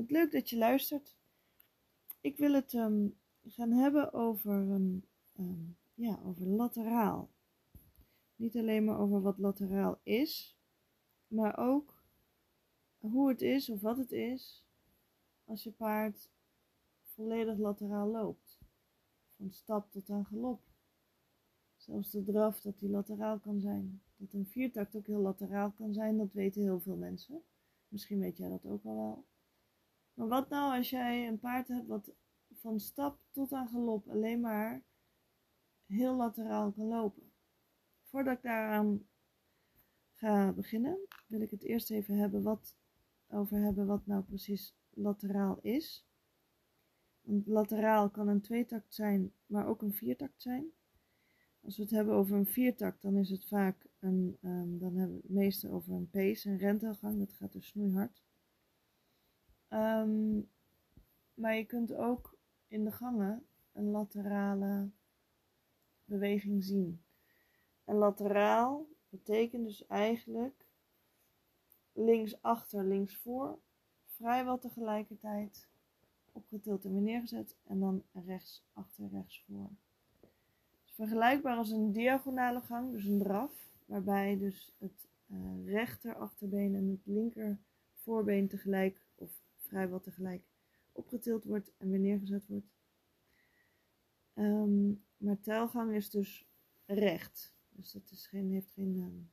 Wat leuk dat je luistert. Ik wil het ehm, gaan hebben over, ehm, ja, over lateraal. Niet alleen maar over wat lateraal is, maar ook hoe het is of wat het is als je paard volledig lateraal loopt. Van stap tot aan galop. Zelfs de draf, dat die lateraal kan zijn. Dat een viertakt ook heel lateraal kan zijn, dat weten heel veel mensen. Misschien weet jij dat ook al wel. Maar wat nou als jij een paard hebt wat van stap tot aan galop alleen maar heel lateraal kan lopen? Voordat ik daaraan ga beginnen, wil ik het eerst even hebben wat, over hebben wat nou precies lateraal is. Want lateraal kan een tweetakt zijn, maar ook een viertakt zijn. Als we het hebben over een viertakt, dan is het vaak een, um, dan hebben we het meeste over een pace, een rentelgang. Dat gaat dus snoeihard. Um, maar je kunt ook in de gangen een laterale beweging zien. En lateraal betekent dus eigenlijk links achter, links voor, vrijwel tegelijkertijd opgetild en weer neergezet en dan rechts achter, rechts voor. Vergelijkbaar als een diagonale gang, dus een draf, waarbij dus het uh, rechter achterbeen en het linker voorbeen tegelijk vrijwel tegelijk opgetild wordt en weer neergezet wordt. Um, maar telgang is dus recht. Dus het is geen, heeft geen. Um,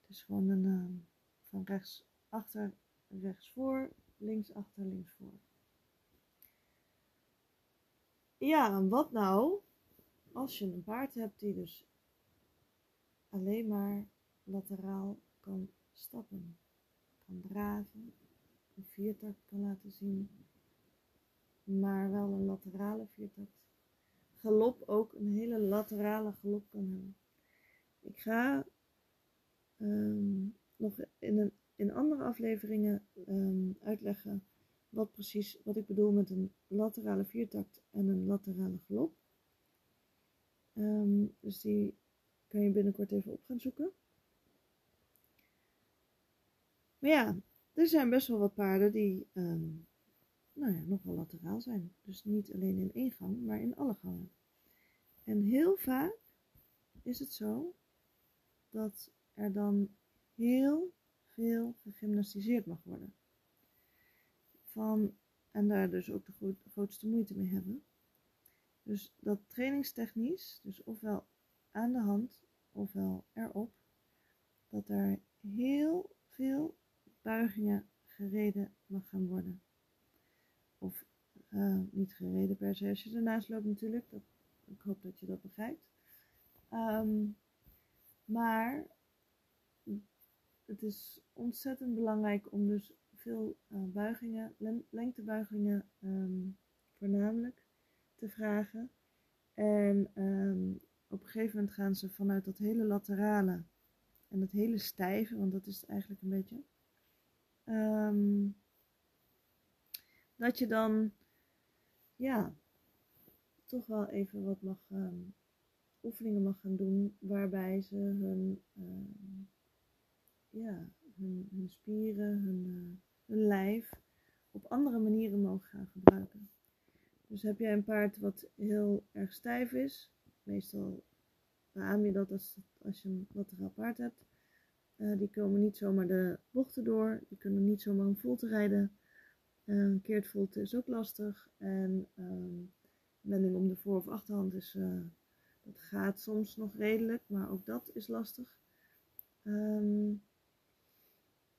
het is gewoon een um, van rechts achter, rechts voor, links achter, links voor. Ja, en wat nou als je een paard hebt die dus alleen maar lateraal kan stappen, kan draven, een viertakt kan laten zien, maar wel een laterale viertakt. Galop ook een hele laterale galop kan hebben. Ik ga um, nog in, een, in andere afleveringen um, uitleggen wat precies wat ik bedoel met een laterale viertakt en een laterale galop. Um, dus die kan je binnenkort even op gaan zoeken. Maar ja, er zijn best wel wat paarden die um, nou ja, nog wel lateraal zijn. Dus niet alleen in één gang, maar in alle gangen. En heel vaak is het zo dat er dan heel veel gegymnastiseerd mag worden. Van, en daar dus ook de grootste moeite mee hebben. Dus dat trainingstechnisch, dus ofwel aan de hand ofwel erop, dat er heel veel buigingen gereden mag gaan worden. Of uh, niet gereden per se als je ernaast loopt natuurlijk. Dat, ik hoop dat je dat begrijpt. Um, maar het is ontzettend belangrijk om dus veel uh, buigingen, lengtebuigingen um, voornamelijk, te vragen. En um, op een gegeven moment gaan ze vanuit dat hele laterale en dat hele stijve, want dat is eigenlijk een beetje, um, dat je dan, ja, toch wel even wat mag, um, oefeningen mag gaan doen, waarbij ze hun, um, ja, hun, spieren, hun, uh, lijf op andere manieren mogen gaan gebruiken. Dus heb jij een paard wat heel erg stijf is, meestal beaam je dat als, als je een lateraal paard hebt. Uh, die komen niet zomaar de bochten door, die kunnen niet zomaar een volte rijden. Uh, een keert volte is ook lastig. En um, wending om de voor- of achterhand is, uh, dat gaat soms nog redelijk, maar ook dat is lastig. Um,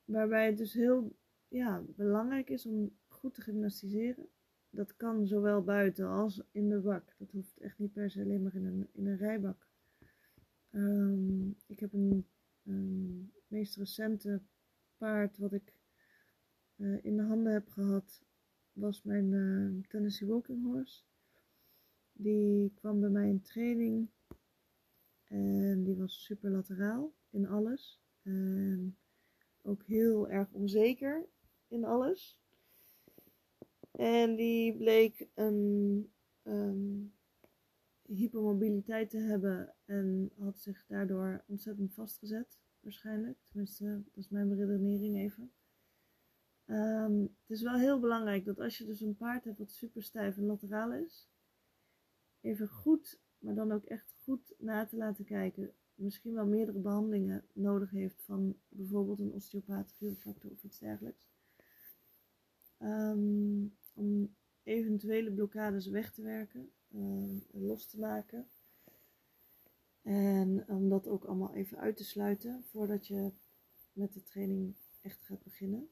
waarbij het dus heel ja, belangrijk is om goed te gymnastiseren dat kan zowel buiten als in de bak. Dat hoeft echt niet per se alleen maar in een, in een rijbak. Um, ik heb een, een, meest recente paard wat ik uh, in de handen heb gehad, was mijn uh, Tennessee Walking Horse. Die kwam bij mij in training en die was super lateraal in alles. En ook heel erg onzeker in alles. En die bleek een um, hypermobiliteit te hebben en had zich daardoor ontzettend vastgezet, waarschijnlijk. Tenminste, dat is mijn redenering even. Ehm, het is wel heel belangrijk dat als je dus een paard hebt wat super stijf en lateraal is, even goed, maar dan ook echt goed na te laten kijken. Misschien wel meerdere behandelingen nodig heeft van bijvoorbeeld een osteopaat, chiropractor of iets dergelijks. Ehm, om eventuele blokkades weg te werken, um, los te maken. En om dat ook allemaal even uit te sluiten voordat je met de training echt gaat beginnen.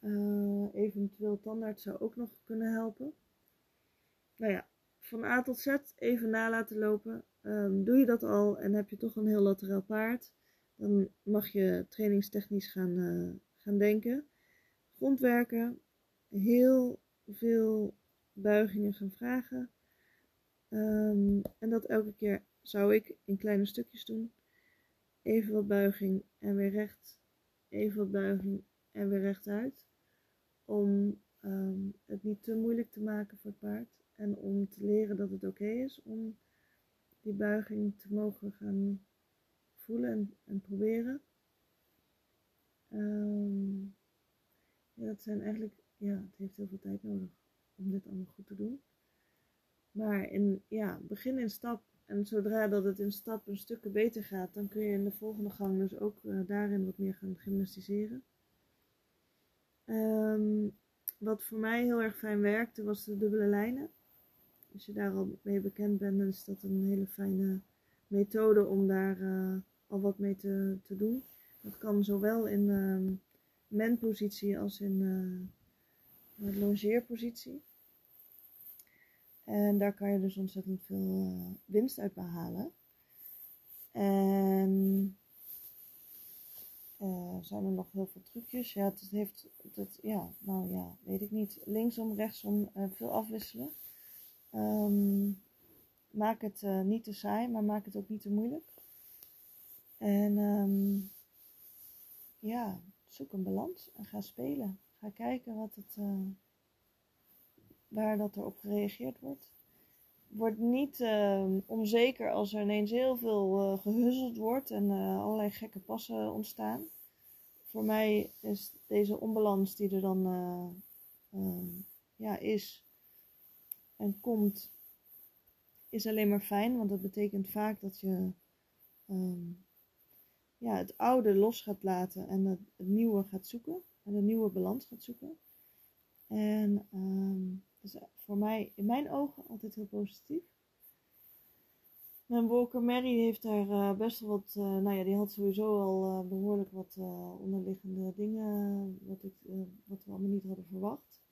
Uh, eventueel tandarts zou ook nog kunnen helpen. Nou ja, van A tot Z even na laten lopen. Um, doe je dat al en heb je toch een heel lateraal paard, dan mag je trainingstechnisch gaan, uh, gaan denken. Grondwerken, heel veel buigingen gaan vragen. Um, en dat elke keer zou ik in kleine stukjes doen. Even wat buiging en weer recht. Even wat buiging en weer rechtuit. Om um, het niet te moeilijk te maken voor het paard. En om te leren dat het oké is om die buiging te mogen gaan voelen en, en proberen. Ja, dat zijn eigenlijk, ja, het heeft heel veel tijd nodig om dit allemaal goed te doen. Maar in, ja, begin in stap. En zodra dat het in stap een stukken beter gaat, dan kun je in de volgende gang dus ook uh, daarin wat meer gaan gymnastiseren. Um, wat voor mij heel erg fijn werkte, was de dubbele lijnen. Als je daar al mee bekend bent, dan is dat een hele fijne methode om daar uh, al wat mee te, te doen. Dat kan zowel in uh, menpositie als in uh, longeerpositie. En daar kan je dus ontzettend veel winst uit behalen. En uh, zijn er nog heel veel trucjes? Ja, het heeft, het, ja, nou ja, weet ik niet. Linksom, rechtsom, veel afwisselen. Um, maak het niet te saai, maar maak het ook niet te moeilijk. En um, ja, zoek een balans en ga spelen. Ga kijken wat het, waar dat er op gereageerd wordt. Word niet ehm, onzeker als er ineens heel veel gehuzzeld wordt en allerlei gekke passen ontstaan voor mij is deze onbalans die er dan uh, ja, is en komt, is alleen maar fijn. Want dat betekent vaak dat je um, ja, het oude los gaat laten en het, nieuwe gaat zoeken. En de nieuwe balans gaat zoeken. En um, dat is voor mij, in mijn ogen, altijd heel positief. Mijn Walker Mary heeft daar uh, best wel wat, uh, nou ja, die had sowieso al uh, behoorlijk wat onderliggende dingen, wat, ik, wat we allemaal niet hadden verwacht.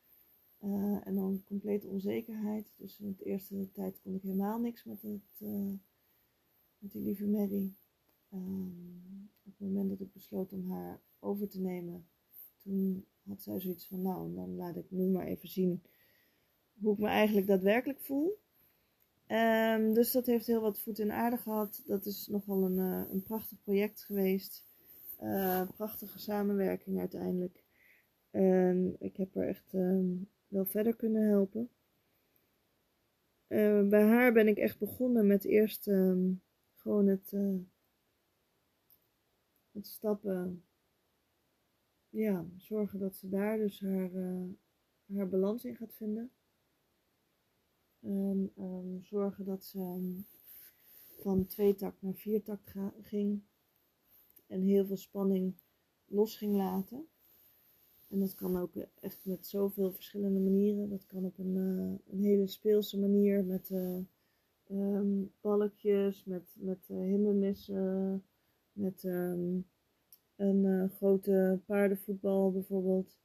en dan complete onzekerheid. Dus in de eerste tijd kon ik helemaal niks met, het, met die lieve Mary. Op het moment dat ik besloot om haar over te nemen, toen had zij zoiets van, nou, dan laat ik nu maar even zien hoe ik me eigenlijk daadwerkelijk voel. Um, dus dat heeft heel wat voet in aarde gehad. Dat is nogal een, uh, een prachtig project geweest. Uh, prachtige samenwerking uiteindelijk. En ik heb er echt um, wel verder kunnen helpen. Uh, bij haar ben ik echt begonnen met eerst gewoon het, het stappen. Ja, zorgen dat ze daar dus haar, haar balans in gaat vinden. En um, zorgen dat ze um, van twee tak naar vier tak ging. En heel veel spanning los ging laten. En dat kan ook echt met zoveel verschillende manieren. Dat kan op een, uh, een hele speelse manier met uh, um, balkjes, met, met hindernissen, met um, een uh, grote paardenvoetbal bijvoorbeeld.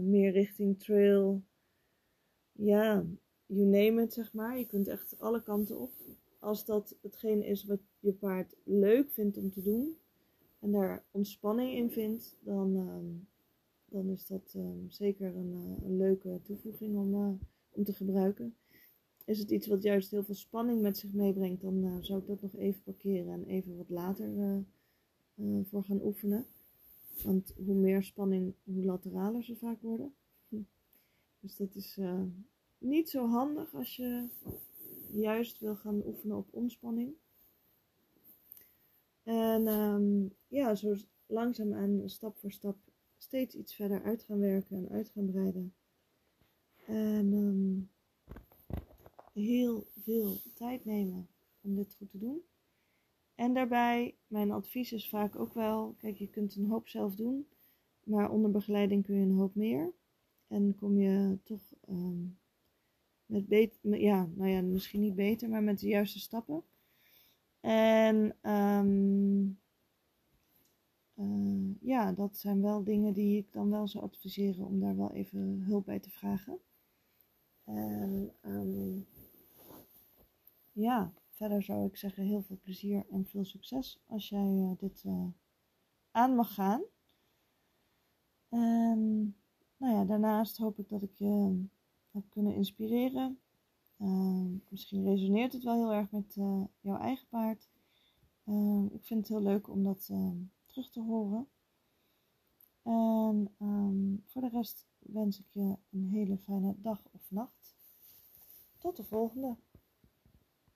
meer richting trail. Ja, you name it, zeg maar. Je kunt echt alle kanten op. Als dat hetgeen is wat je paard leuk vindt om te doen en daar ontspanning in vindt, dan, uh, dan is dat uh, zeker een, uh, een, leuke toevoeging om, eh, om te gebruiken. Is het iets wat juist heel veel spanning met zich meebrengt, dan eh, zou ik dat nog even parkeren en even wat later eh, voor gaan oefenen. Want hoe meer spanning, hoe lateraler ze vaak worden. Dus dat is niet zo handig als je juist wil gaan oefenen op ontspanning. En um, ja, zo langzaam en stap voor stap steeds iets verder uit gaan werken en uit gaan breiden. En ehm, heel veel tijd nemen om dit goed te doen. En daarbij, mijn advies is vaak ook wel, kijk, je kunt een hoop zelf doen, maar onder begeleiding kun je een hoop meer. En kom je toch ehm, met beter, ja, nou ja, misschien niet beter, maar met de juiste stappen. En um, uh, ja, dat zijn wel dingen die ik dan wel zou adviseren om daar wel even hulp bij te vragen. En um, ja, verder zou ik zeggen heel veel plezier en veel succes als jij uh, dit uh, aan mag gaan. En nou ja, daarnaast hoop ik dat ik je heb kunnen inspireren. Uh, misschien resoneert het wel heel erg met jouw eigen paard. Uh, ik vind het heel leuk om dat ehm, terug te horen. En voor de rest wens ik je een hele fijne dag of nacht. Tot de volgende.